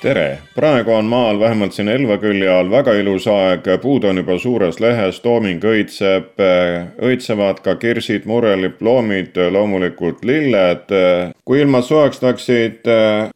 tere, praegu on maal vähemalt siin Elva külje all väga ilus aeg, puud on juba suures lehes, tooming õitseb, õitsevad ka kirsid, murelid, loomid, loomulikult lilled. kui ilmad soojaks läksid,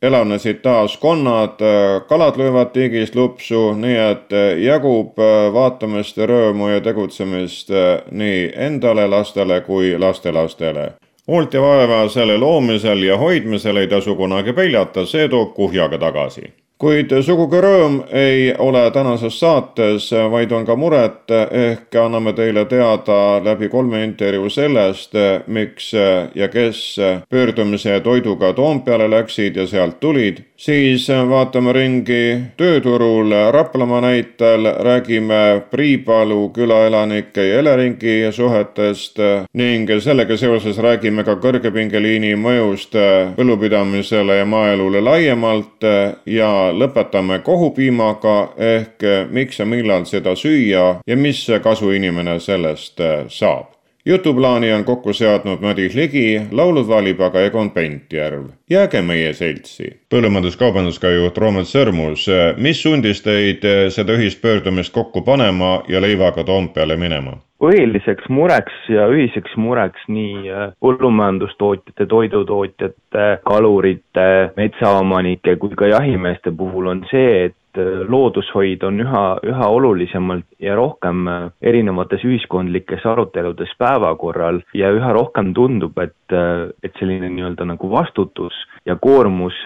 elavnesid taas konnad, kalad löövad tiigis lupsu, nii et jagub vaatamist, rõõmu ja tegutsemist nii endale, lastele kui lastelastele hoolt ja vaeva selle loomisel ja hoidmisel ei tasu kunagi peljata, see toob kuhjaga tagasi kuid sugugi rõõm ei ole tänases saates, vaid on ka muret, ehk anname teile teada läbi kolme intervjuu sellest, miks ja kes pöördumise toiduga Toompeale läksid ja sealt tulid. siis vaatame ringi tööturul. Raplamaa näitel, räägime Priipalu küla elanike ja Eleringi suhetest ning sellega seoses räägime ka kõrgepingeliini mõjust põllupidamisele ja maaelule laiemalt. Ja lõpetame kohupiimaga ehk miks ja millal seda süüa ja mis kasu inimene sellest äh, saab. jutuplaani on kokku seadnud Madis Ligi, laulud valib aga Egon Pentjärv. jääge meie seltsi. põllumajandus-kaubanduskoja juht Roomet Sõrmus, mis sundis teid seda ühist pöördumist kokku panema ja leivaga Toompeale minema? Põhiliseks mureks ja ühiseks mureks nii äh, põllumajandustootjate, toidutootjate, kalurite, metsaomanike kui ka jahimeeste puhul on see, et äh, loodushoid on üha, üha olulisemalt ja rohkem äh, erinevates ühiskondlikes aruteludes päevakorral ja üha rohkem tundub, et, et selline nii-öelda nagu vastutus ja koormus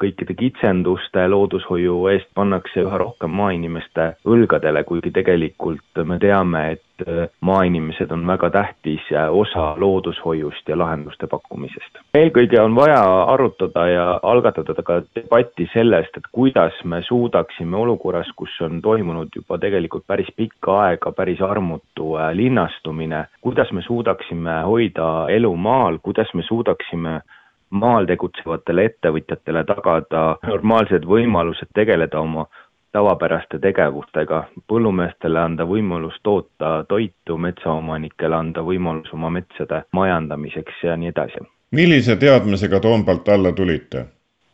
kõikide kitsenduste loodushoiu eest pannakse üha rohkem maainimeste õlgadele, kuigi tegelikult me teame, et et maainimesed on väga tähtis osa loodushoiust ja lahenduste pakkumisest. eelkõige on vaja arutada ja algatada ka debatti sellest, et kuidas me suudaksime olukorras, kus on toimunud juba tegelikult päris pikka aega päris armutu äh, linnastumine, kuidas me suudaksime hoida elu maal, kuidas me suudaksime maal tegutsevatele ettevõtjatele tagada normaalsed võimalused tegeleda oma tavapäraste tegevustega, põllumeestele anda võimalus toota toitu, metsaomanikele anda võimalus oma metsade majandamiseks ja nii edasi. millise teadmisega Toompealt alla tulite?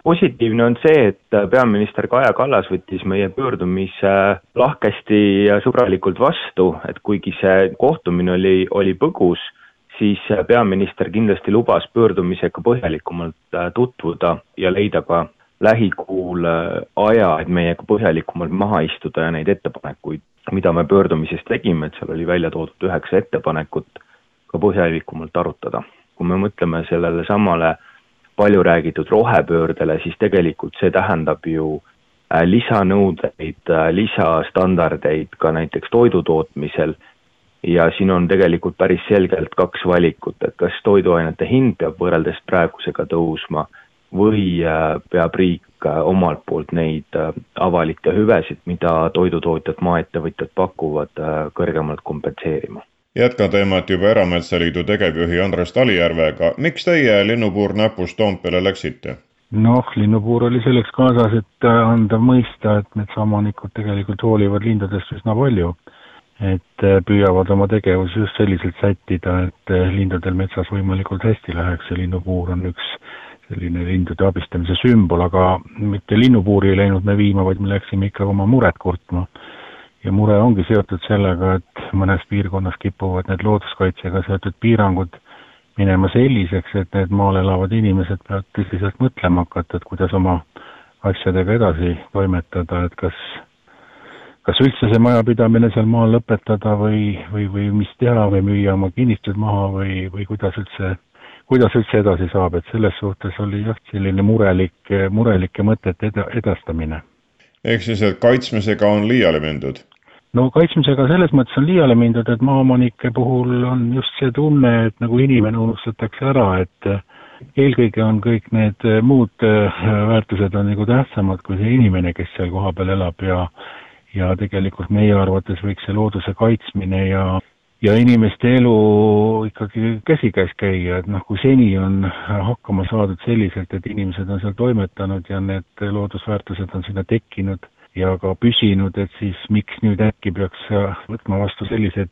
positiivne on see, et peaminister Kaja Kallas võttis meie pöördumise lahkesti ja sõbralikult vastu, et kuigi see kohtumine oli, oli põgus, siis peaminister kindlasti lubas pöördumisega põhjalikumalt tutvuda ja leida ka lähikuul aja, et meiega põhjalikumalt maha istuda ja neid ettepanekuid, mida me pöördumises tegime, et seal oli välja toodud üheksa ettepanekut, ka põhjalikumalt arutada. kui me mõtleme sellele samale palju räägitud rohepöördele, siis tegelikult see tähendab ju äh, lisanõudeid, äh, lisastandardeid ka näiteks toidu tootmisel ja siin on tegelikult päris selgelt kaks valikut, et kas toiduainete hind peab võrreldes praegusega tõusma või äh, peab riik äh, omalt poolt neid äh, avalikke hüvesid, mida toidutootjad, maaettevõtjad pakuvad, kõrgemalt kompenseerima. jätkan teemat juba Erametsaliidu tegevjuhi Andres Talijärvega, miks teie linnupuur näpus Toompeale läksite? noh, linnupuur oli selleks kaasas, et anda mõista, et metsaomanikud tegelikult hoolivad lindudest üsna palju. Et püüavad oma tegevuse just selliselt sättida, et lindudel metsas võimalikult hästi läheks ja linnupuur on üks selline lindude abistamise sümbol, aga mitte linnupuuri ei läinud me viima, vaid me läksime ikka oma muret kurtma. ja mure ongi seotud sellega, et mõnes piirkonnas kipuvad need looduskaitsega seotud piirangud minema selliseks, et need maal elavad inimesed peavad tõsiselt mõtlema hakata, et kuidas oma asjadega edasi toimetada, et kas kas üldse see majapidamine seal maal lõpetada või, või, või mis teha või müüa oma kinnistud maha või, või kuidas üldse kuidas üldse edasi saab, et selles suhtes oli jah, selline murelik, murelike mõtete eda-, edastamine. ehk siis, et kaitsmisega on liiale mindud? no kaitsmisega selles mõttes on liiale mindud, et maaomanike puhul on just see tunne, et nagu inimene unustatakse ära, et eelkõige on kõik need muud väärtused on nagu tähtsamad kui see inimene, kes seal kohapeal elab ja ja tegelikult meie arvates võiks see looduse kaitsmine ja ja inimeste elu ikkagi käsikäes käia, et noh, kui seni on hakkama saadud selliselt, et inimesed on seal toimetanud ja need loodusväärtused on sinna tekkinud ja ka püsinud, et siis miks nüüd äkki peaks võtma vastu sellised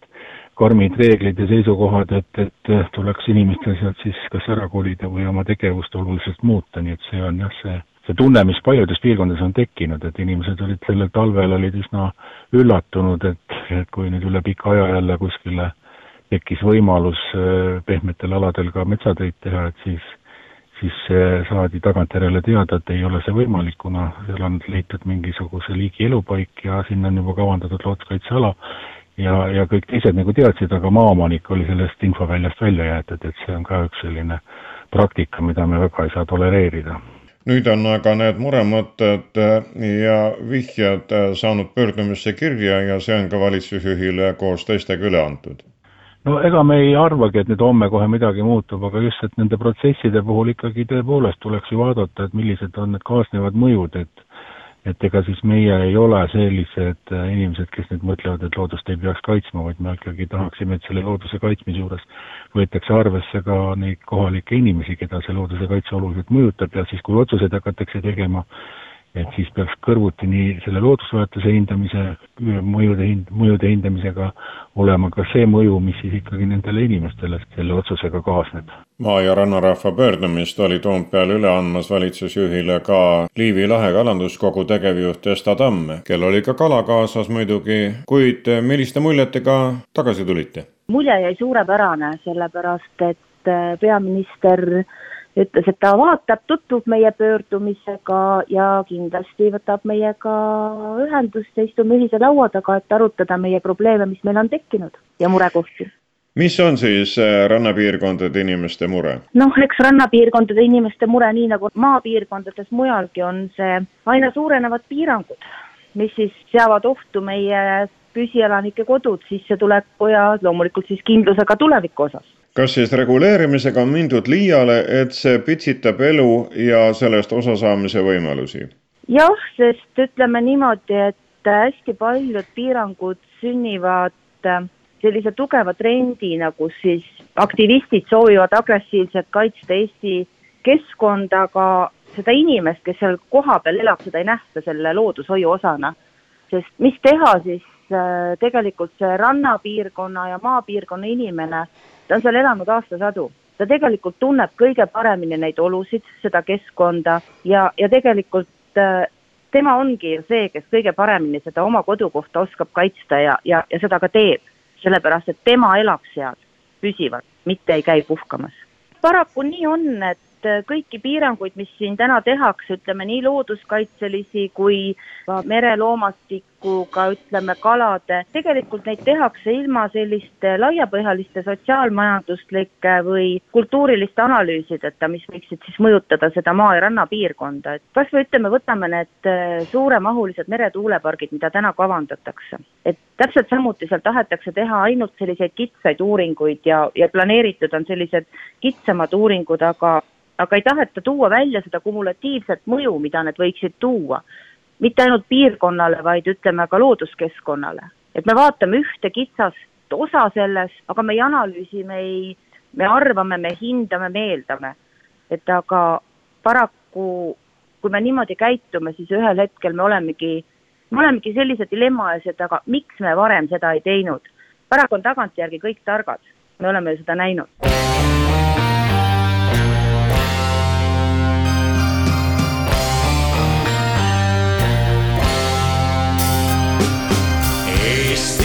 karmid reeglid ja seisukohad, et, et tuleks inimestel sealt siis kas ära kolida või oma tegevust oluliselt muuta, nii et see on jah, see see tunne, mis paljudes piirkondades on tekkinud, et inimesed olid sellel talvel, olid üsna üllatunud, et, et kui nüüd üle pika aja jälle kuskile tekkis võimalus äh, pehmetel aladel ka metsatöid teha, et siis siis saadi tagantjärele teada, et ei ole see võimalik, kuna seal on leitud mingisuguse liigi elupaik ja sinna on juba kavandatud looduskaitseala ja, ja kõik teised nagu teadsid, aga maaomanik oli sellest infoväljast välja jäetud, et see on ka üks selline praktika, mida me väga ei saa tolereerida nüüd on aga need muremõtted ja vihjed saanud pöördumisse kirja ja see on ka valitsusjuhile koos teistega üle antud? no ega me ei arvagi, et nüüd homme kohe midagi muutub, aga just, et nende protsesside puhul ikkagi tõepoolest tuleks ju vaadata, et millised on need kaasnevad mõjud, et et ega siis meie ei ole sellised äh, inimesed, kes nüüd mõtlevad, et loodust ei peaks kaitsma, vaid me ikkagi tahaksime, et selle looduse kaitsmise juures võetakse arvesse ka neid kohalikke inimesi, keda see looduse kaitse oluliselt mõjutab ja siis, kui otsuseid hakatakse tegema, et siis peaks kõrvuti nii selle loodusväärtuse hindamise, mõjude hind, mõjude hindamisega olema ka see mõju, mis siis ikkagi nendele inimestele selle otsusega kaasneb. maa- ja rannarahva pöördumist oli Toompeal üle andmas valitsusjuhile ka Liivi lahe kalanduskogu tegevjuht Esta Tamm, kel oli ka kala kaasas muidugi, kuid milliste muljetega tagasi tulite? mulje jäi suurepärane, sellepärast et peaminister ütles, et ta vaatab, tutvub meie pöördumisega ja kindlasti võtab meiega ühendust ja istume ühise laua taga, et arutada meie probleeme, mis meil on tekkinud ja murekohti mis on siis äh, rannapiirkondade inimeste mure? noh, eks rannapiirkondade inimeste mure, nii nagu maapiirkondades mujalgi, on see aina suurenevad piirangud, mis siis seavad ohtu meie püsielanike kodud, sissetuleku ja loomulikult siis kindluse ka tuleviku osas kas siis reguleerimisega on mindud liiale, et see pitsitab elu ja sellest osasaamise võimalusi? jah, sest ütleme niimoodi, et hästi paljud piirangud sünnivad äh, sellise tugeva trendina, kus siis aktivistid soovivad agressiivselt kaitsta Eesti keskkonda, aga seda inimest, kes seal kohapeal elab, seda ei nähta selle loodushoiu osana. sest mis teha siis äh, tegelikult see rannapiirkonna ja maapiirkonna inimene ta on seal elanud aastasadu, ta tegelikult tunneb kõige paremini neid olusid, seda keskkonda ja, ja tegelikult äh, tema ongi ju see, kes kõige paremini seda oma kodukohta oskab kaitsta ja, ja, ja seda ka teeb. sellepärast, et tema elab seal püsivalt, mitte ei käi puhkamas. paraku nii on, et et äh, kõiki piiranguid, mis siin täna tehakse, ütleme nii looduskaitselisi kui ka mereloomastikuga, ütleme kalade, tegelikult neid tehakse ilma selliste laiapõhjaliste sotsiaalmajanduslike või kultuuriliste analüüsideta, mis võiksid siis mõjutada seda maa- ja rannapiirkonda, et kas või ütleme, võtame need äh, suuremahulised meretuulepargid, mida täna kavandatakse. et täpselt samuti seal tahetakse teha ainult selliseid kitsaid uuringuid ja, ja planeeritud on sellised kitsamad uuringud, aga aga ei taheta tuua välja seda kumulatiivset mõju, mida need võiksid tuua. mitte ainult piirkonnale, vaid ütleme ka looduskeskkonnale. et me vaatame ühte kitsast osa selles, aga me ei analüüsi, me ei, me arvame, me hindame, me eeldame. et aga paraku kui me niimoodi käitume, siis ühel hetkel me olemegi, me olemegi sellise dilemma ees, et aga miks me varem seda ei teinud. paraku on tagantjärgi kõik targad, me oleme ju seda näinud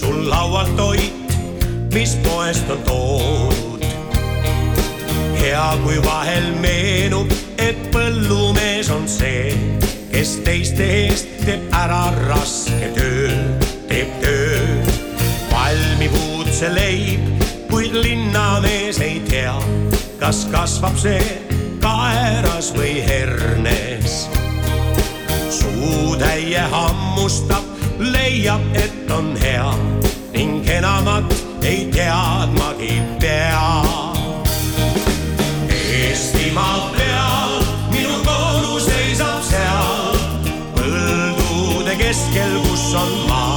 sul laual toit, mis poest on toodud. hea, kui vahel meenub, et põllumees on see, kes teiste eest teeb ära raske töö, teeb töö. valmib uudse leib, kui kas kasvab see kaeras või hernes. suutäie hammustab, leiab, et on hea ning enamat ei teadmagi pea. Eestimaa peal minu kodu seisab seal põldude keskel, kus on maamehe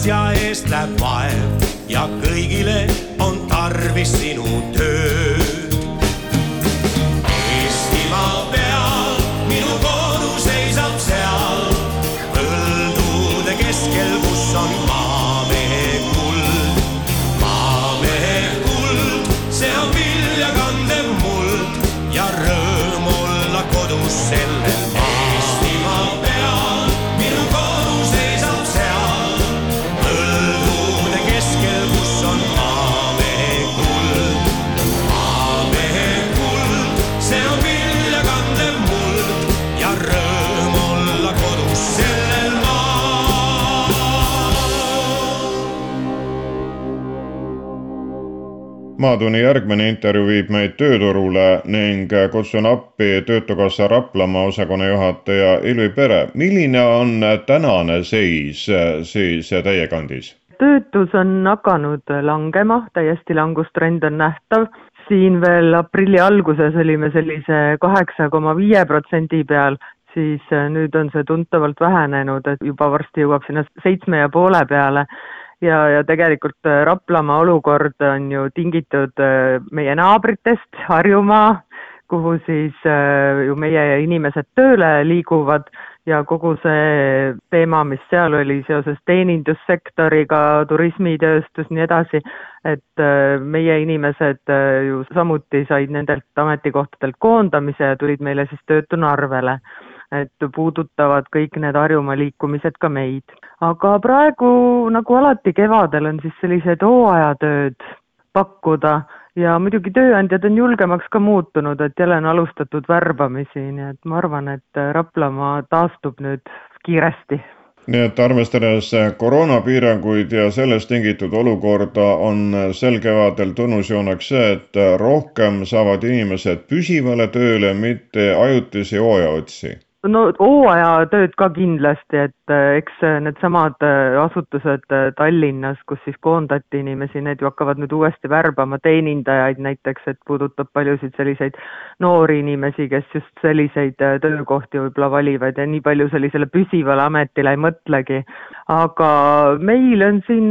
asja eest läheb vaev ja kõigile on tarvis sinu tööd. Eestimaa peal minu kodu seisab seal põldude keskel, kus on maamehe Maatunni järgmine intervjuu viib meid tööturule ning kutsun appi Töötukassa Raplamaa osakonna juhataja Ilvi Pere. milline on tänane seis siis teie kandis? töötus on hakanud langema, täiesti langustrend on nähtav. siin veel aprilli alguses olime sellise kaheksa koma viie protsendi peal, siis nüüd on see tuntavalt vähenenud, et juba varsti jõuab sinna seitsme ja poole peale. Ja, ja tegelikult Raplamaa olukord on ju tingitud äh, meie naabritest, Harjumaa, kuhu siis äh, ju meie inimesed tööle liiguvad ja kogu see teema, mis seal oli seoses teenindussektoriga, turismitööstus, nii edasi, et äh, meie inimesed äh, ju samuti said nendelt ametikohtadelt koondamise ja tulid meile siis töötuna arvele. Et puudutavad kõik need Harjumaa liikumised ka meid. aga praegu, nagu alati kevadel, on siis sellised hooajatööd pakkuda ja muidugi tööandjad on julgemaks ka muutunud, et jälle on alustatud värbamisi, nii et ma arvan, et Raplamaa taastub nüüd kiiresti nii et arvestades koroonapiiranguid ja sellest tingitud olukorda, on sel kevadel tunnusjooneks see, et rohkem saavad inimesed püsivale tööle, mitte ajutisi hooajaotsi no hooajatööd ka kindlasti, et äh, eks needsamad äh, asutused äh, Tallinnas, kus siis koondati inimesi, need ju hakkavad nüüd uuesti värbama teenindajaid näiteks, et puudutab paljusid selliseid noori inimesi, kes just selliseid töökohti võib-olla valivad ja nii palju sellisele püsivale ametile ei mõtlegi. Aga meil on siin,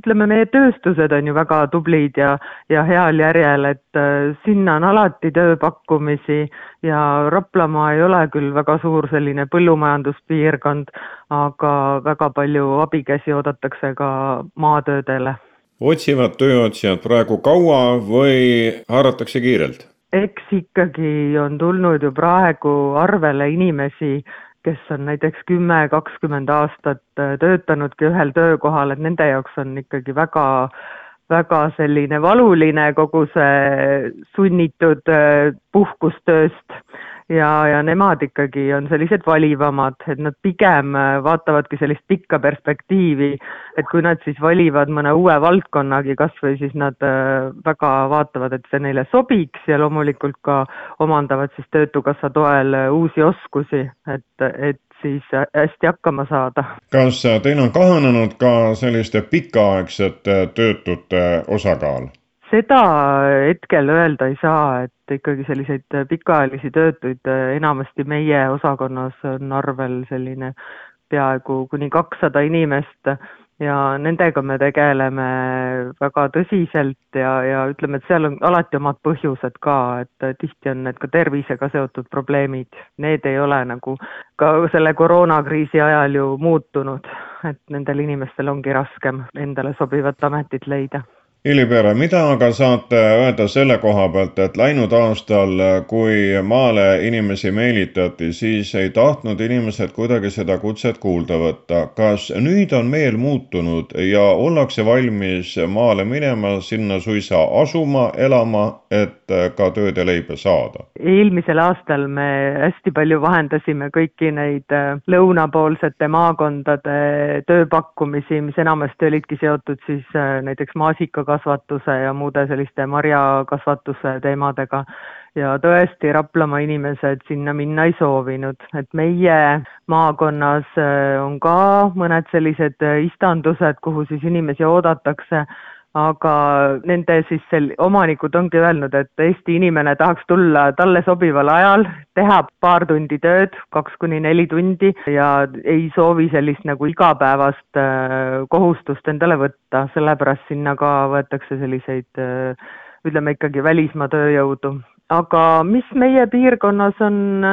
ütleme, meie tööstused on ju väga tublid ja, ja heal järjel, et sinna on alati tööpakkumisi ja Raplamaa ei ole küll väga suur selline põllumajanduspiirkond, aga väga palju abikäsi oodatakse ka maatöödele. otsivad tööotsijad praegu kaua või haaratakse kiirelt? eks ikkagi on tulnud ju praegu arvele inimesi, kes on näiteks kümme, kakskümmend aastat töötanudki ühel töökohal, et nende jaoks on ikkagi väga väga selline valuline kogu see sunnitud puhkustööst ja, ja nemad ikkagi on sellised valivamad, et nad pigem vaatavadki sellist pikka perspektiivi, et kui nad siis valivad mõne uue valdkonnagi kas või siis nad väga vaatavad, et see neile sobiks ja loomulikult ka omandavad siis Töötukassa toel uusi oskusi, et, et siis hästi hakkama saada. kas teil on kahanenud ka selliste pikaaegsete töötute osakaal? Seda hetkel öelda ei saa, et ikkagi selliseid pikaajalisi töötuid enamasti meie osakonnas on arvel selline peaaegu kuni kakssada inimest ja nendega me tegeleme väga tõsiselt ja, ja ütleme, et seal on alati omad põhjused ka, et tihti on need ka tervisega seotud probleemid. Need ei ole nagu ka selle koroonakriisi ajal ju muutunud, et nendel inimestel ongi raskem endale sobivat ametit leida Illi Pere, mida aga saate öelda selle koha pealt, et läinud aastal, kui maale inimesi meelitati, siis ei tahtnud inimesed kuidagi seda kutset kuulda võtta. kas nüüd on meel muutunud ja ollakse valmis maale minema, sinna suisa asuma, elama, et ka tööd ja leiba saada? eelmisel aastal me hästi palju vahendasime kõiki neid äh, lõunapoolsete maakondade tööpakkumisi, mis enamasti olidki seotud siis äh, näiteks maasikakasvatusega, marjakasvatuse ja muude selliste marjakasvatuse teemadega. ja tõesti, Raplamaa inimesed sinna minna ei soovinud, et meie maakonnas äh, on ka mõned sellised äh, istandused, kuhu siis inimesi oodatakse aga nende siis sel-, omanikud ongi öelnud, et Eesti inimene tahaks tulla talle sobival ajal, teha paar tundi tööd, kaks kuni neli tundi ja ei soovi sellist nagu igapäevast äh, kohustust endale võtta, sellepärast sinna ka võetakse selliseid äh, ütleme ikkagi välismaa tööjõudu. aga mis meie piirkonnas on,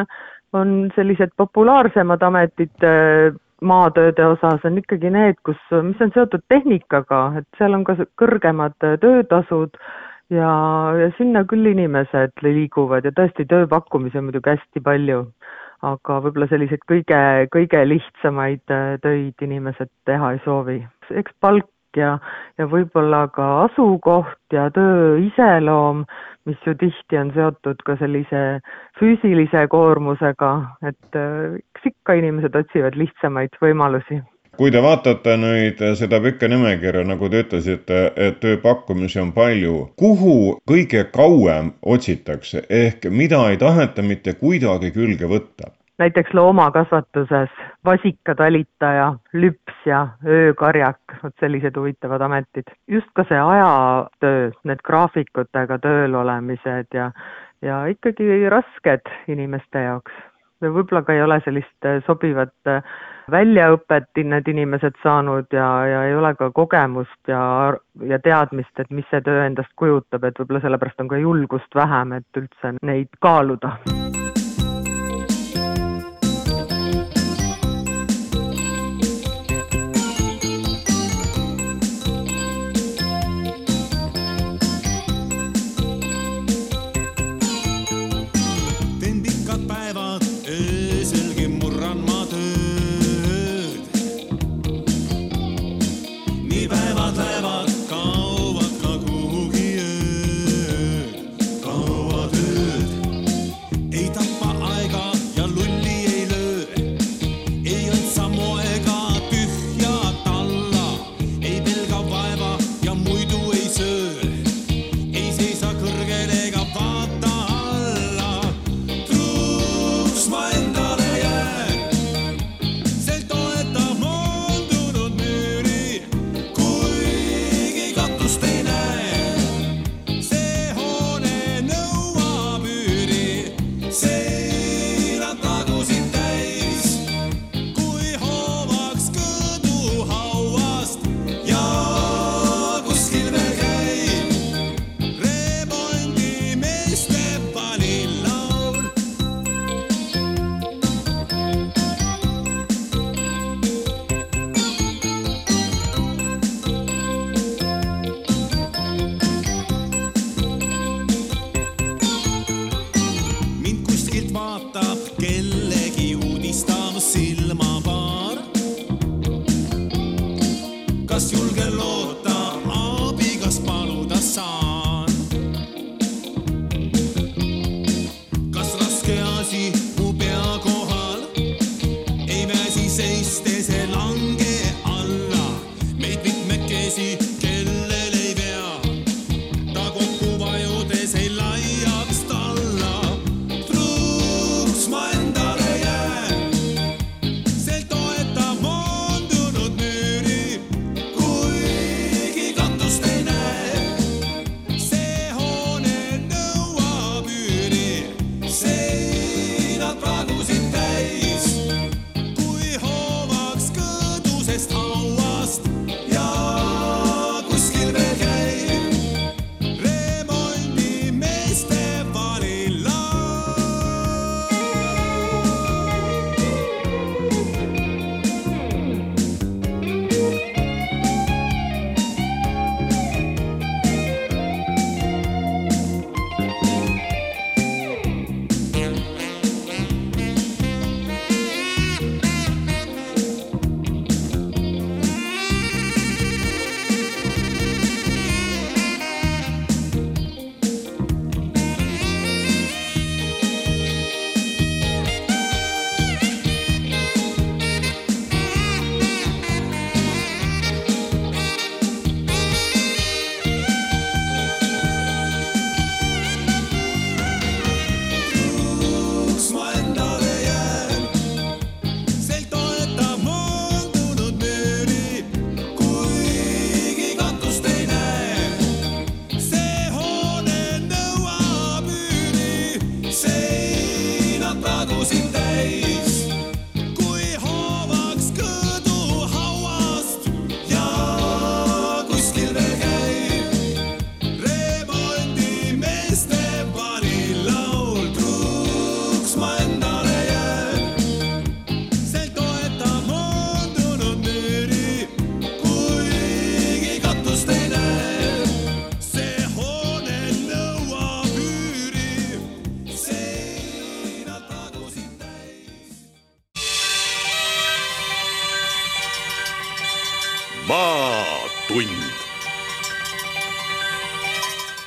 on sellised populaarsemad ametid, äh, maatööde osas on ikkagi need, kus, mis on seotud tehnikaga, et seal on ka kõrgemad töötasud ja, ja sinna küll inimesed liiguvad ja tõesti tööpakkumisi on muidugi hästi palju. aga võib-olla selliseid kõige, kõige lihtsamaid töid inimesed teha ei soovi. eks palk ja, ja võib-olla ka asukoht ja töö iseloom, mis ju tihti on seotud ka sellise füüsilise koormusega, et äh, eks ikka inimesed otsivad lihtsamaid võimalusi kui te vaatate nüüd seda pikka nimekirja, nagu te ütlesite, et tööpakkumisi on palju, kuhu kõige kauem otsitakse ehk mida ei taheta mitte kuidagi külge võtta? Näiteks loomakasvatuses vasikatalitaja, lüpsja, öökarjak, vot sellised huvitavad ametid. just ka see ajatöö, need graafikutega tööl olemised ja, ja ikkagi rasked inimeste jaoks. võib-olla ka ei ole sellist sobivat väljaõpet need inimesed saanud ja, ja ei ole ka kogemust ja, ja teadmist, et mis see töö endast kujutab, et võib-olla sellepärast on ka julgust vähem, et üldse neid kaaluda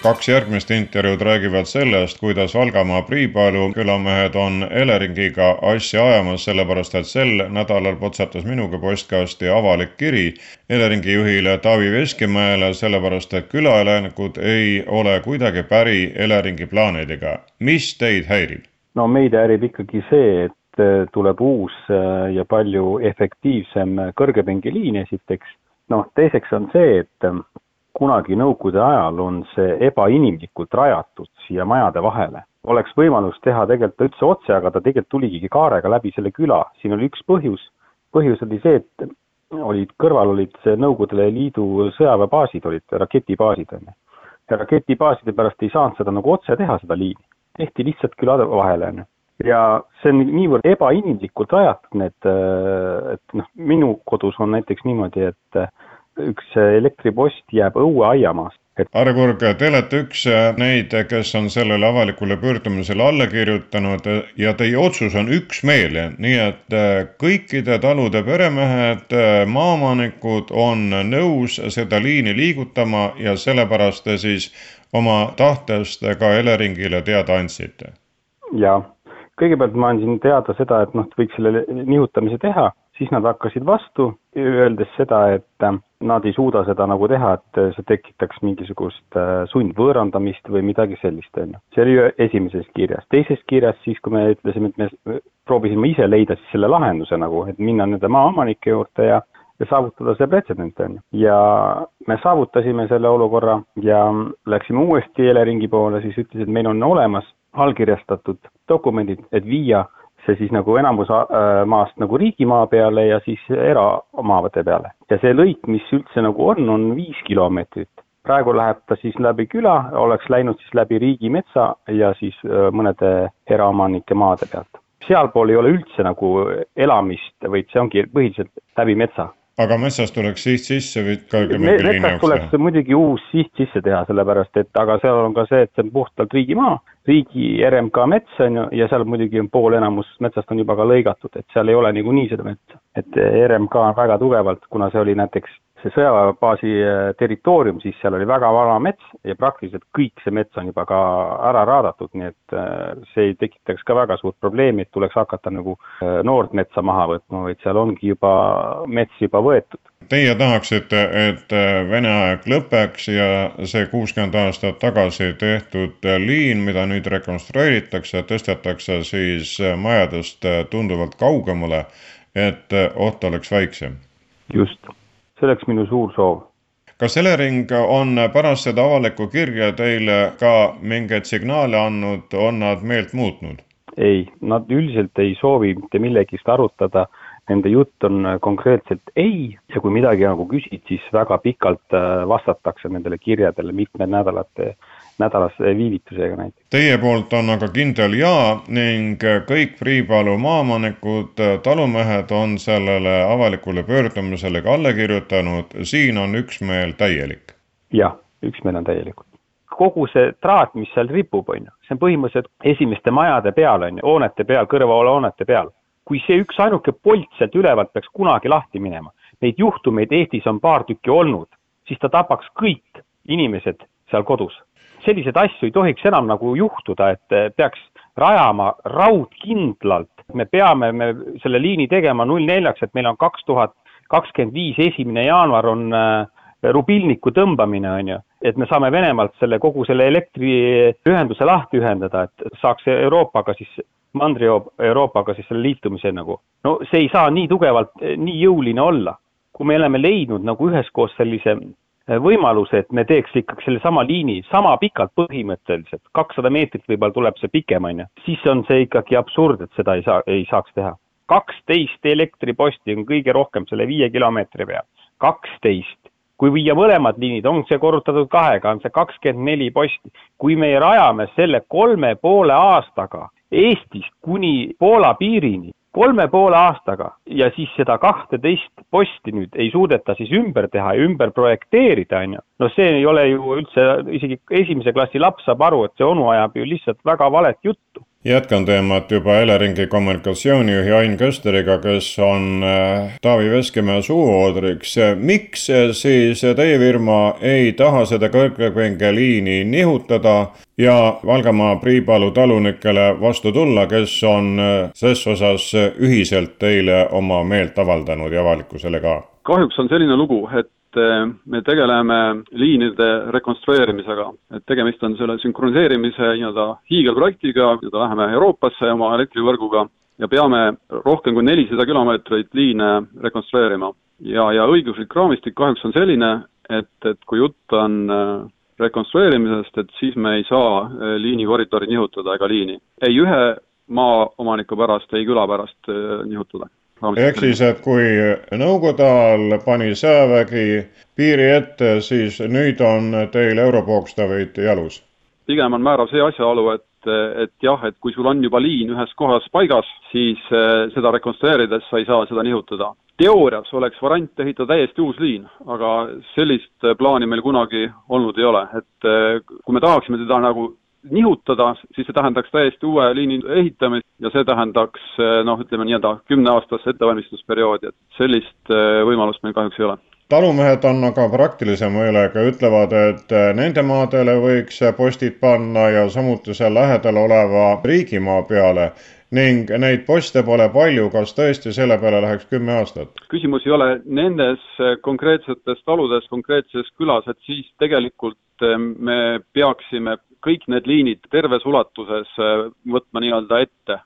kaks järgmist intervjuud räägivad sellest, kuidas Valgamaa Priipalu külamehed on Eleringiga asja ajamas, sellepärast et sel nädalal potsatas minuga postkasti avalik kiri Eleringi juhile Taavi Veskimäele, sellepärast et külaelanikud ei ole kuidagi päri Eleringi plaanidega. mis teid häirib? no meid häirib ikkagi see, et äh, tuleb uus äh, ja palju efektiivsem kõrgepingeliin esiteks, noh teiseks on see, et kunagi Nõukogude ajal on see ebainimlikult rajatud siia majade vahele. oleks võimalus teha tegelikult üldse otse, aga ta tegelikult tuligi kaarega läbi selle küla, siin oli üks põhjus, põhjus oli see, et olid, kõrval olid Nõukogude Liidu sõjaväebaasid, olid raketibaasid, on ju. ja raketibaaside pärast ei saanud seda nagu otse teha, seda liini. tehti lihtsalt külade vahele, on ju ja see on niivõrd ebainimlikult rajatud, need, et noh, minu kodus on näiteks niimoodi, et üks elektripost jääb õue aiamaast. et Arne Kurg, te olete üks neid, kes on sellele avalikule pöördumisele alla kirjutanud ja teie otsus on üksmeelne, nii et kõikide talude peremehed, maaomanikud on nõus seda liini liigutama ja sellepärast te siis oma tahtest ka Eleringile teada andsite? jaa, kõigepealt ma andsin teada seda, et noh, võiks selle nihutamise teha siis nad hakkasid vastu, öeldes seda, et äh, nad ei suuda seda nagu teha, et see tekitaks mingisugust äh, sundvõõrandamist või midagi sellist, on ju. see oli esimeses kirjas. teises kirjas siis, kui me ütlesime, et me proovisime ise leida siis selle lahenduse nagu, et minna nende maaomanike juurde ja ja saavutada see pretsedent, on ju. ja me saavutasime selle olukorra ja läksime uuesti Eleringi poole, siis ütles, et meil on olemas allkirjastatud dokumendid, et viia see siis nagu enamus äh, maast nagu riigimaa peale ja siis eramaade peale. ja see lõik, mis üldse nagu on, on viis kilomeetrit. praegu läheb ta siis läbi küla, oleks läinud siis läbi riigimetsa ja siis äh, mõnede eraomanike maade pealt. sealpool ei ole üldse nagu elamist, vaid see ongi põhiliselt läbi metsa aga metsast tuleks siht sisse või kõrgemal Me, metsast tuleks teha? muidugi uus siht sisse teha, sellepärast et aga seal on ka see, et see on puhtalt riigimaa, riigi RMK mets on ju, ja seal muidugi on pool enamus metsast on juba ka lõigatud, et seal ei ole niikuinii seda metsa. et RMK on väga tugevalt, kuna see oli näiteks see sõjaväebaasi äh, territoorium, siis seal oli väga vana mets ja praktiliselt kõik see mets on juba ka ära raadatud, nii et äh, see ei tekitaks ka väga suurt probleemi, et tuleks hakata nagu äh, noort metsa maha võtma, vaid seal ongi juba mets juba võetud. Teie tahaksite, et Vene aeg lõpeks ja see kuuskümmend aastat tagasi tehtud liin, mida nüüd rekonstrueeritakse, tõstetakse siis majadest tunduvalt kaugemale, et oht oleks väiksem? just see oleks minu suur soov. kas Elering on pärast seda avalikku kirja teile ka mingeid signaale andnud, on nad meelt muutnud? ei, nad üldiselt ei soovi mitte millegist arutada, nende jutt on konkreetselt ei ja kui midagi nagu küsid, siis väga pikalt äh, vastatakse nendele kirjadele mitme nädalate nädalase viivitusega näiteks. Teie poolt on aga kindel jaa ning kõik Priipalu maaomanikud, talumehed on sellele avalikule pöördumisele ka alla kirjutanud, siin on üksmeel täielik? jah, üksmeel on täielikult. kogu see traat, mis seal ripub, on ju, see on põhimõtteliselt esimeste majade peal, on ju, hoonete peal, kõrvalhoonete peal. kui see üksainuke polt sealt ülevalt peaks kunagi lahti minema, neid juhtumeid Eestis on paar tükki olnud, siis ta tapaks kõik inimesed seal kodus selliseid asju ei tohiks enam nagu juhtuda, et eh, peaks rajama raudkindlalt, me peame me selle liini tegema null neljaks, et meil on kaks tuhat kakskümmend viis, esimene jaanuar on äh, rubilniku tõmbamine, on ju, et me saame Venemaalt selle, kogu selle elektriühenduse lahti ühendada, et saaks Euroopaga siis, Mandri-Euroopaga siis selle liitumise nagu. no see ei saa nii tugevalt, nii jõuline olla. kui me oleme leidnud nagu üheskoos sellise võimaluse, et me teeks ikkagi sellesama liini sama pikalt põhimõtteliselt, kakssada meetrit võib-olla tuleb see pikem, on ju, siis on see ikkagi absurd, et seda ei saa, ei saaks teha. kaksteist elektriposti on kõige rohkem selle viie kilomeetri peal, kaksteist. kui viia mõlemad liinid, on see korrutatud kahega, on see kakskümmend neli posti. kui me rajame selle kolme poole aastaga Eestist kuni Poola piirini, kolme poole aastaga ja siis seda kahteteist posti nüüd ei suudeta siis ümber teha ja ümber projekteerida, on ju. no see ei ole ju üldse, isegi esimese klassi laps saab aru, et see onu ajab ju lihtsalt väga valet juttu. Jätkan teemat juba Eleringi kommunikatsioonijuhi Ain Kösteriga, kes on äh, Taavi Veskimäe suuoodriks. miks siis teie firma ei taha seda kõrgepingeliini nihutada ja Valgamaa Priipalu talunikele vastu tulla, kes on äh, ses osas ühiselt teile oma meelt avaldanud ja avalikkusele ka? kahjuks on selline lugu, et Eh, me tegeleme liinide rekonstrueerimisega, et tegemist on selle sünkroniseerimise nii-öelda hiigelprojektiga, nii-öelda läheme Euroopasse oma elektrivõrguga ja peame rohkem kui nelisada kilomeetrit liine rekonstrueerima. ja, ja õiguslik raamistik kahjuks on selline, et, et kui jutt on eh, rekonstrueerimisest, et siis me ei saa eh, liinikoridori nihutada ega liini. ei ühe maaomaniku pärast, ei küla pärast nihutada ehk siis, et kui Nõukogude ajal pani sõjavägi piiri ette, siis nüüd on teil Europokstavid jalus? pigem on määrav see asjaolu, et, et jah, et kui sul on juba liin ühes kohas paigas, siis eh, seda rekonstrueerides sa ei saa seda nihutada. teoorias oleks variant ehitada täiesti uus liin, aga sellist plaani meil kunagi olnud ei ole, et eh, kui me tahaksime teda nagu nihutada, siis see tähendaks täiesti uue liini ehitamist ja see tähendaks eh, noh, ütleme nii-öelda kümneaastast ettevalmistusperioodi, et sellist eh, võimalust meil kahjuks ei ole talumehed on aga praktilise mõelega, ütlevad, et eh, nende maadele võiks postid panna ja samuti seal lähedal oleva riigimaa peale ning neid poste pole palju, kas tõesti selle peale läheks kümme aastat? küsimus ei ole nendes konkreetsetes taludes, konkreetses külas, et siis tegelikult me peaksime kõik need liinid terves ulatuses äh, võtma nii-öelda ette.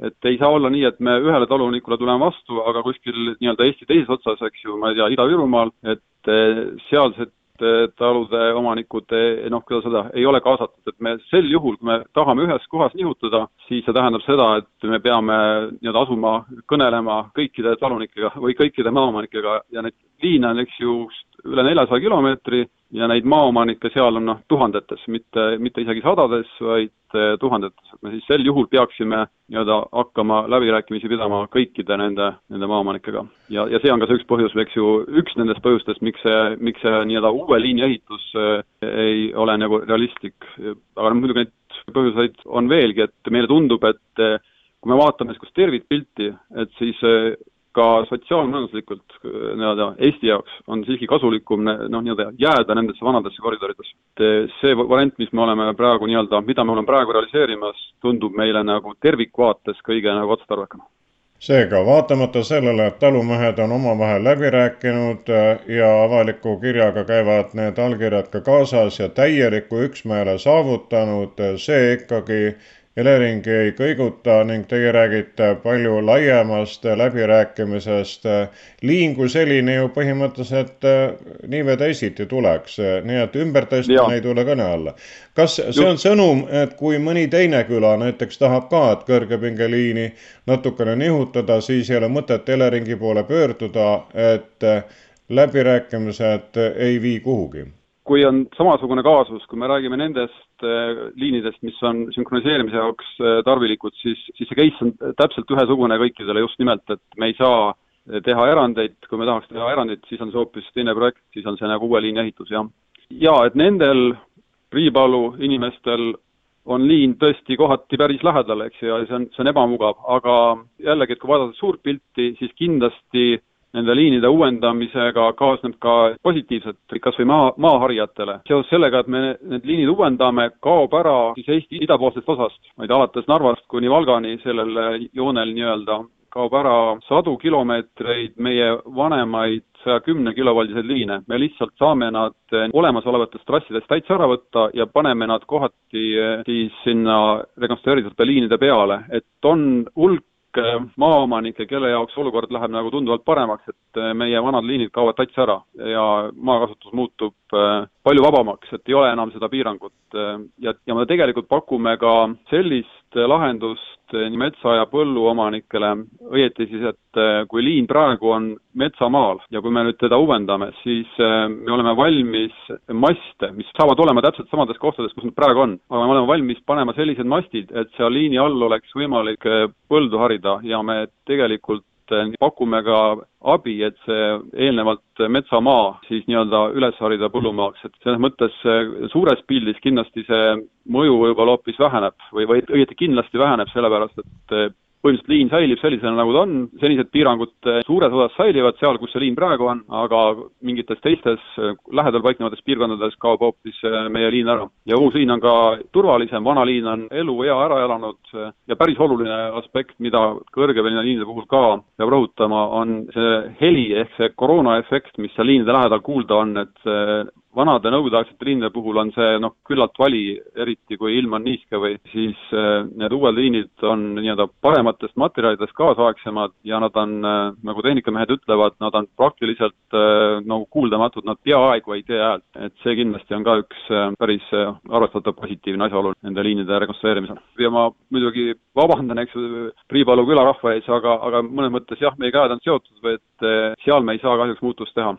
et ei saa olla nii, et me ühele talunikule tuleme vastu, aga kuskil nii-öelda Eesti teises otsas, eks ju, ma ei tea, Ida-Virumaal, et äh, sealsed äh, talude omanikud noh, kuidas öelda, ei ole kaasatud, et me sel juhul, kui me tahame ühes kohas nihutada, siis see tähendab seda, et me peame nii-öelda asuma kõnelema kõikide talunikega või kõikide maaomanikega ja neid liine on, eks ju, üle neljasaja kilomeetri ja neid maaomanikke seal on noh, tuhandetes, mitte, mitte isegi sadades, vaid eh, tuhandetes, et me siis sel juhul peaksime nii-öelda hakkama läbirääkimisi pidama kõikide nende, nende maaomanikega. ja, ja see on ka see üks põhjus, eks ju, üks nendest põhjustest, miks see, miks see nii-öelda uue liini ehitus eh, ei ole nagu realistlik, aga noh, muidugi neid põhjuseid on veelgi, et meile tundub, et eh, kui me vaatame niisugust tervikpilti, et siis ka sotsiaalmajanduslikult nii-öelda Eesti jaoks on siiski kasulikum noh, nii-öelda jääda nendesse vanadesse koridoridesse. see variant, mis me oleme praegu nii-öelda, mida me oleme praegu realiseerimas, tundub meile nagu tervikvaates kõige nagu otstarbekam seega, vaatamata sellele, et talumehed on omavahel läbi rääkinud äh, ja avaliku kirjaga käivad need allkirjad ka kaasas ja täieliku üksmeele saavutanud, äh, see ikkagi Elering ei kõiguta ning teie räägite palju laiemast läbirääkimisest. liin kui selline ju põhimõtteliselt äh, nii või teisiti tuleks, nii et ümbertõstmine ei tule kõne alla. kas see on sõnum, et kui mõni teine küla näiteks tahab ka, et kõrgepingeliini natukene nihutada, siis ei ole mõtet Eleringi poole pöörduda, et läbirääkimised ei vii kuhugi? Kui on samasugune kaasus, kui me räägime nendest äh, liinidest, mis on sünkroniseerimise jaoks äh, tarvilikud, siis, siis see case on täpselt ühesugune kõikidele just nimelt, et me ei saa äh, teha erandeid, kui me tahaks teha erandeid, siis on see hoopis teine projekt, siis on see nagu uue liini ehitus, jah. jaa, et nendel Priipalu inimestel on liin tõesti kohati päris lähedal, eks ju, ja see on, see on ebamugav, aga jällegi, et kui vaadata suurt pilti, siis kindlasti nende liinide uuendamisega kaasneb ka positiivset kas või maa, maaharijatele. seoses sellega, et me need liinid uuendame, kaob ära siis Eesti idapoolsest osast, vaid alates Narvast kuni Valgani sellel joonel nii-öelda kaob ära sadu kilomeetreid meie vanemaid saja kümne kilovoldiseid liine. me lihtsalt saame nad olemasolevatest trassidest täitsa ära võtta ja paneme nad kohati siis sinna rekonstrueeritud liinide peale, et on hulk maaomanikke, kelle jaoks olukord läheb nagu tunduvalt paremaks, et äh, meie vanad liinid kaovad täitsa ära ja maakasutus muutub äh, palju vabamaks, et ei ole enam seda piirangut. ja, ja me tegelikult pakume ka sellist lahendust nii metsa- ja põlluomanikele, õieti siis, et kui liin praegu on metsamaal ja kui me nüüd teda uuendame, siis me oleme valmis maste, mis saavad olema täpselt samades kohtades, kus nad praegu on, aga me oleme valmis panema sellised mastid, et seal liini all oleks võimalik põldu harida ja me tegelikult et pakume ka abi, et see eelnevalt metsamaa siis nii-öelda üles harida põllumaaks, et selles mõttes suures pildis kindlasti see mõju võib-olla hoopis väheneb või, või õieti kindlasti väheneb, sellepärast et põhimõtteliselt liin säilib sellisena, nagu ta on, senised piirangud eh, suures osas säilivad seal, kus see liin praegu on, aga mingites teistes eh, lähedal paiknevates piirkondades kaob hoopis eh, meie liin ära. ja uus liin on ka turvalisem, vana liin on eluea ära elanud ja päris oluline aspekt, mida kõrgepõline liinide puhul ka peab rõhutama, on see heli ehk see koroonaefekt, mis seal liinide lähedal kuulda on, et vanade nõukogudeaegsete liinide puhul on see noh, küllalt vali, eriti kui ilm on niiske või siis äh, need uued liinid on nii-öelda parematest materjalidest kaasaegsemad ja nad on, äh, nagu tehnikamehed ütlevad, nad on praktiliselt äh, nagu kuuldamatud, nad peaaegu ei tee häält. et see kindlasti on ka üks päris arvestatav positiivne asjaolu nende liinide rekonstrueerimisel. ja ma muidugi vabandan, eks Priipalu külarahva ees, aga, aga mõnes mõttes jah, meie käed on seotud või et seal me ei saa kahjuks muutust teha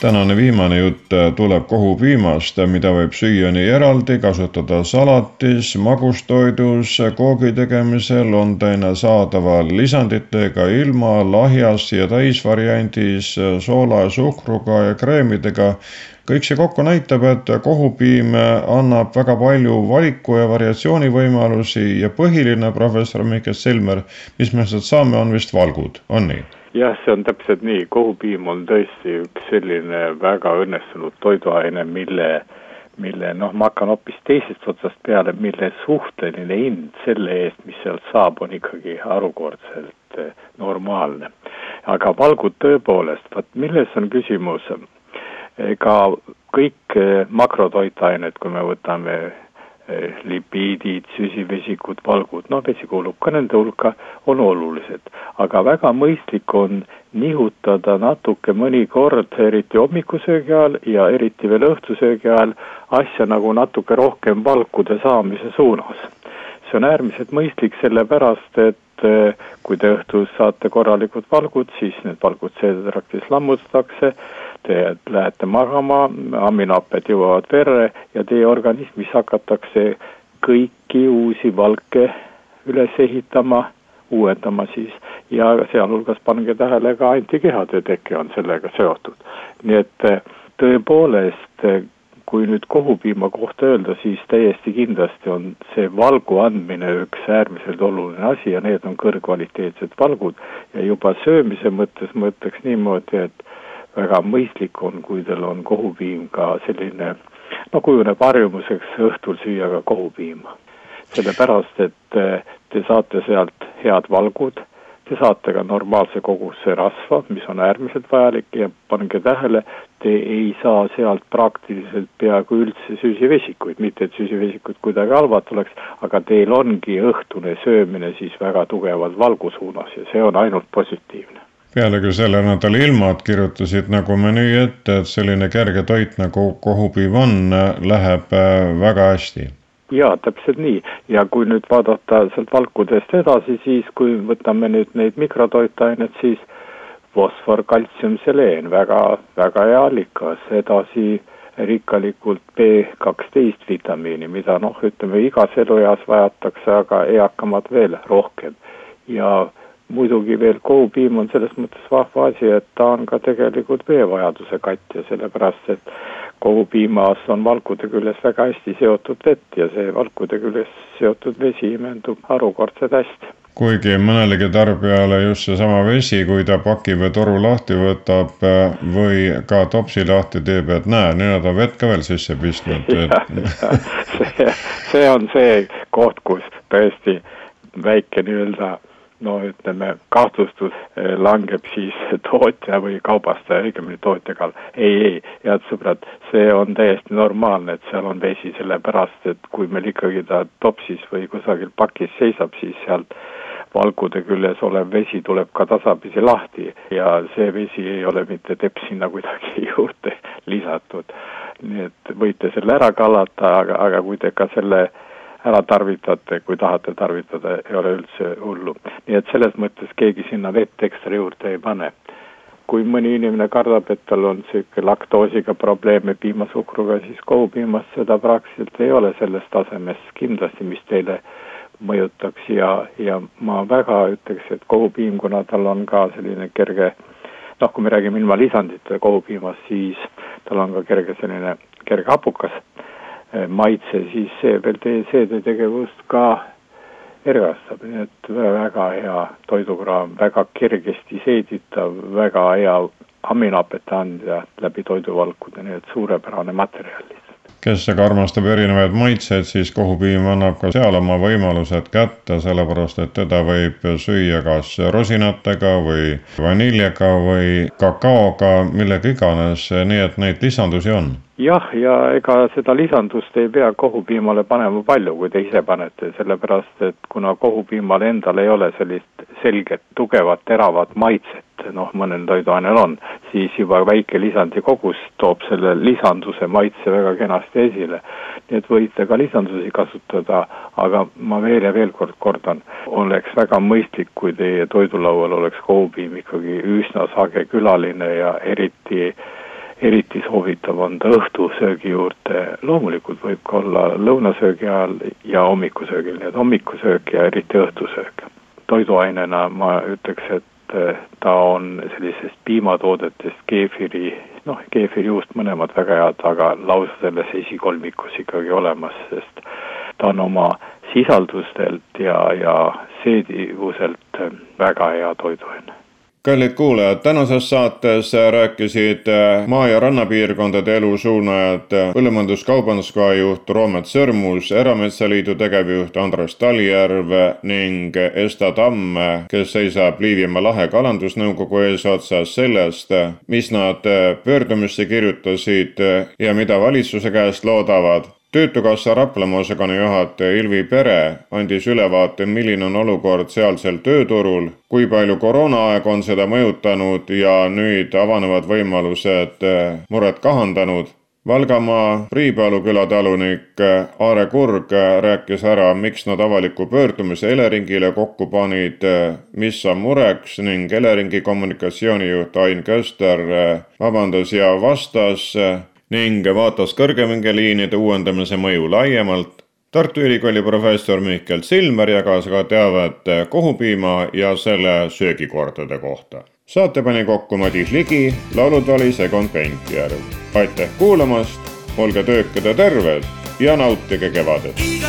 tänane viimane jutt tuleb kohupiimast, mida võib süüa nii eraldi, kasutada salatis, magustoidus, koogi tegemisel, on teine saadaval lisanditega, ilma, lahjas ja täisvariandis, soola suhkruga ja kreemidega kõik see kokku näitab, et kohupiim annab väga palju valiku ja variatsioonivõimalusi ja põhiline, professor Mihkel Silmer, mis me sealt saame, on vist valgud, on nii? Jah, see on täpselt nii, kohupiim on tõesti üks selline väga õnnestunud toiduaine, mille, mille noh, ma hakkan hoopis teisest otsast peale, mille suhteline hind selle eest, mis sealt saab, on ikkagi harukordselt eh, normaalne. aga valgud tõepoolest, vot milles on küsimus ega kõik eh, makrotoitained, kui me võtame lipiidid, süsivesikud, valgud, noh, vesi kuulub ka nende hulka, on olulised. aga väga mõistlik on nihutada natuke mõnikord, eriti hommikusöögi ajal ja eriti veel õhtusöögi ajal, asja nagu natuke rohkem valkude saamise suunas. see on äärmiselt mõistlik, sellepärast et eh, kui te õhtul saate korralikud valgud, siis need valgud seedetraktis lammutatakse te lähete magama, aminohapped jõuavad verre ja teie organismis hakatakse kõiki uusi valke üles ehitama, uuendama siis ja sealhulgas pange tähele ka antikehade teke on sellega seotud. nii et tõepoolest, kui nüüd kohupiima kohta öelda, siis täiesti kindlasti on see valgu andmine üks äärmiselt oluline asi ja need on kõrgkvaliteetsed valgud ja juba söömise mõttes ma ütleks niimoodi, et väga mõistlik on, kui teil on kohupiim ka selline, no kujuneb harjumuseks õhtul süüa ka kohupiima. sellepärast, et eh, te saate sealt head valgud, te saate ka normaalse koguse rasva, mis on äärmiselt vajalik ja pange tähele, te ei saa sealt praktiliselt peaaegu üldse süsivesikuid, mitte et süsivesikud kuidagi halvad oleks, aga teil ongi õhtune söömine siis väga tugevalt valgu suunas ja see on ainult positiivne pealegi selle nädala ilmad kirjutasid nagu menüü ette, et selline kerge toit nagu kohupiim on, läheb äh, väga hästi. jaa, täpselt nii ja kui nüüd vaadata sealt valkudest edasi, siis kui võtame nüüd neid mikrotoitained, siis fosfor, kaltsium, seleen, väga, väga hea allikas, edasi rikkalikult B kaksteist vitamiini, mida noh, ütleme igas elueas vajatakse, aga eakamad veel rohkem. ja muidugi veel kohupiim on selles mõttes vahva asi, et ta on ka tegelikult veevajaduse katja, sellepärast et kohupiimas on valkude küljes väga hästi seotud vett ja see valkude küljes seotud vesi imendub harukordselt hästi. Kuigi mõnelegi tarbijale just seesama vesi, kui ta paki või toru lahti võtab või ka topsi lahti teeb, et näe, nüüd on vett ka veel sisse pistnud et.... see, see on see koht, kus tõesti väike nii-öelda no ütleme, kahtlustus eh, langeb siis tootja või kaubastaja, õigemini tootja kallal. ei, ei, head sõbrad, see on täiesti normaalne, et seal on vesi, sellepärast et kui meil ikkagi ta topsis või kusagil pakis seisab, siis sealt valgude küljes olev vesi tuleb ka tasapisi lahti ja see vesi ei ole mitte teps sinna kuidagi juurde lisatud. nii et võite selle ära kallata, aga, aga kui te ka selle ära tarvitate, kui tahate tarvitada, ei ole üldse hullu. nii et selles mõttes keegi sinna vett ekstra juurde ei pane. kui mõni inimene kardab, et tal on niisugune laktoosiga probleeme piimasuhkruga, siis kohupiimast seda praktiliselt ei ole selles tasemes kindlasti, mis teile mõjutaks ja, ja ma väga ütleks, et kohupiim, kuna tal on ka selline kerge noh, kui me räägime ilma lisandite kohupiimast, siis tal on ka kerge selline kerge hapukas maitse, siis see veel teie seedetegevust ka ergastab, nii et väga hea toidukraam, väga kergesti seeditav, väga hea aminohapete andja läbi toiduvalkude, nii et suurepärane materjal lihtsalt. kes aga armastab erinevaid maitseid, siis kohupiim annab ka seal oma võimalused kätte, sellepärast et teda võib süüa kas rosinatega või vaniljaga või kakaoga, millega iganes, nii et neid lisandusi on jah, ja ega seda lisandust ei pea kohupiimale panema palju, kui te ise panete, sellepärast et kuna kohupiimal endal ei ole sellist selget, tugevat, teravat maitset, noh, mõnel toiduainel on, siis juba väike lisandi kogus toob selle lisanduse maitse väga kenasti esile. nii et võite ka lisandusi kasutada, aga ma veel ja veel kord kordan, oleks väga mõistlik, kui teie toidulaual oleks kohupiim ikkagi üsna sage külaline ja eriti eriti soovitav on ta õhtusöögi juurde, loomulikult võib ka olla lõunasöögi ajal ja hommikusöögil, nii et hommikusöök ja eriti õhtusöök. toiduainena ma ütleks, et eh, ta on sellisest piimatoodetest keefiri, noh, keefirijuust mõlemad väga head, aga lausa selles esikolmikus ikkagi olemas, sest ta on oma sisaldustelt ja, ja seedivuselt väga hea toiduaine kallid kuulajad, tänases saates rääkisid maa- ja rannapiirkondade elusuunajad Põllumajandus-Kaubanduskoja juht Roomet Sõrmus, Erametsaliidu tegevjuht Andres Talijärv ning Esta Tamm, kes seisab Liivimaa lahe kalandusnõukogu eesotsas sellest, mis nad pöördumisse kirjutasid ja mida valitsuse käest loodavad töötukassa Raplamaa osakonna juhataja Ilvi Pere andis ülevaate, milline on olukord sealsel tööturul, kui palju koroonaaeg on seda mõjutanud ja nüüd avanevad võimalused eh, muret kahandanud. Valgamaa Priipalu küla talunik eh, Aare Kurg rääkis ära, miks nad avaliku pöördumise Eleringile kokku panid, eh, mis on mureks ning Eleringi kommunikatsioonijuht Ain Köster vabandas ja vastas ning vaatas kõrgepingeliinide uuendamise mõju laiemalt. Tartu Ülikooli professor Mihkel Silmer jagas ka teavet kohupiima ja selle söögikordade kohta. saate pani kokku Madis Ligi, laulud oli Segon Pentjärv. aitäh kuulamast, olge töökad ja terved ja nautige kevadet!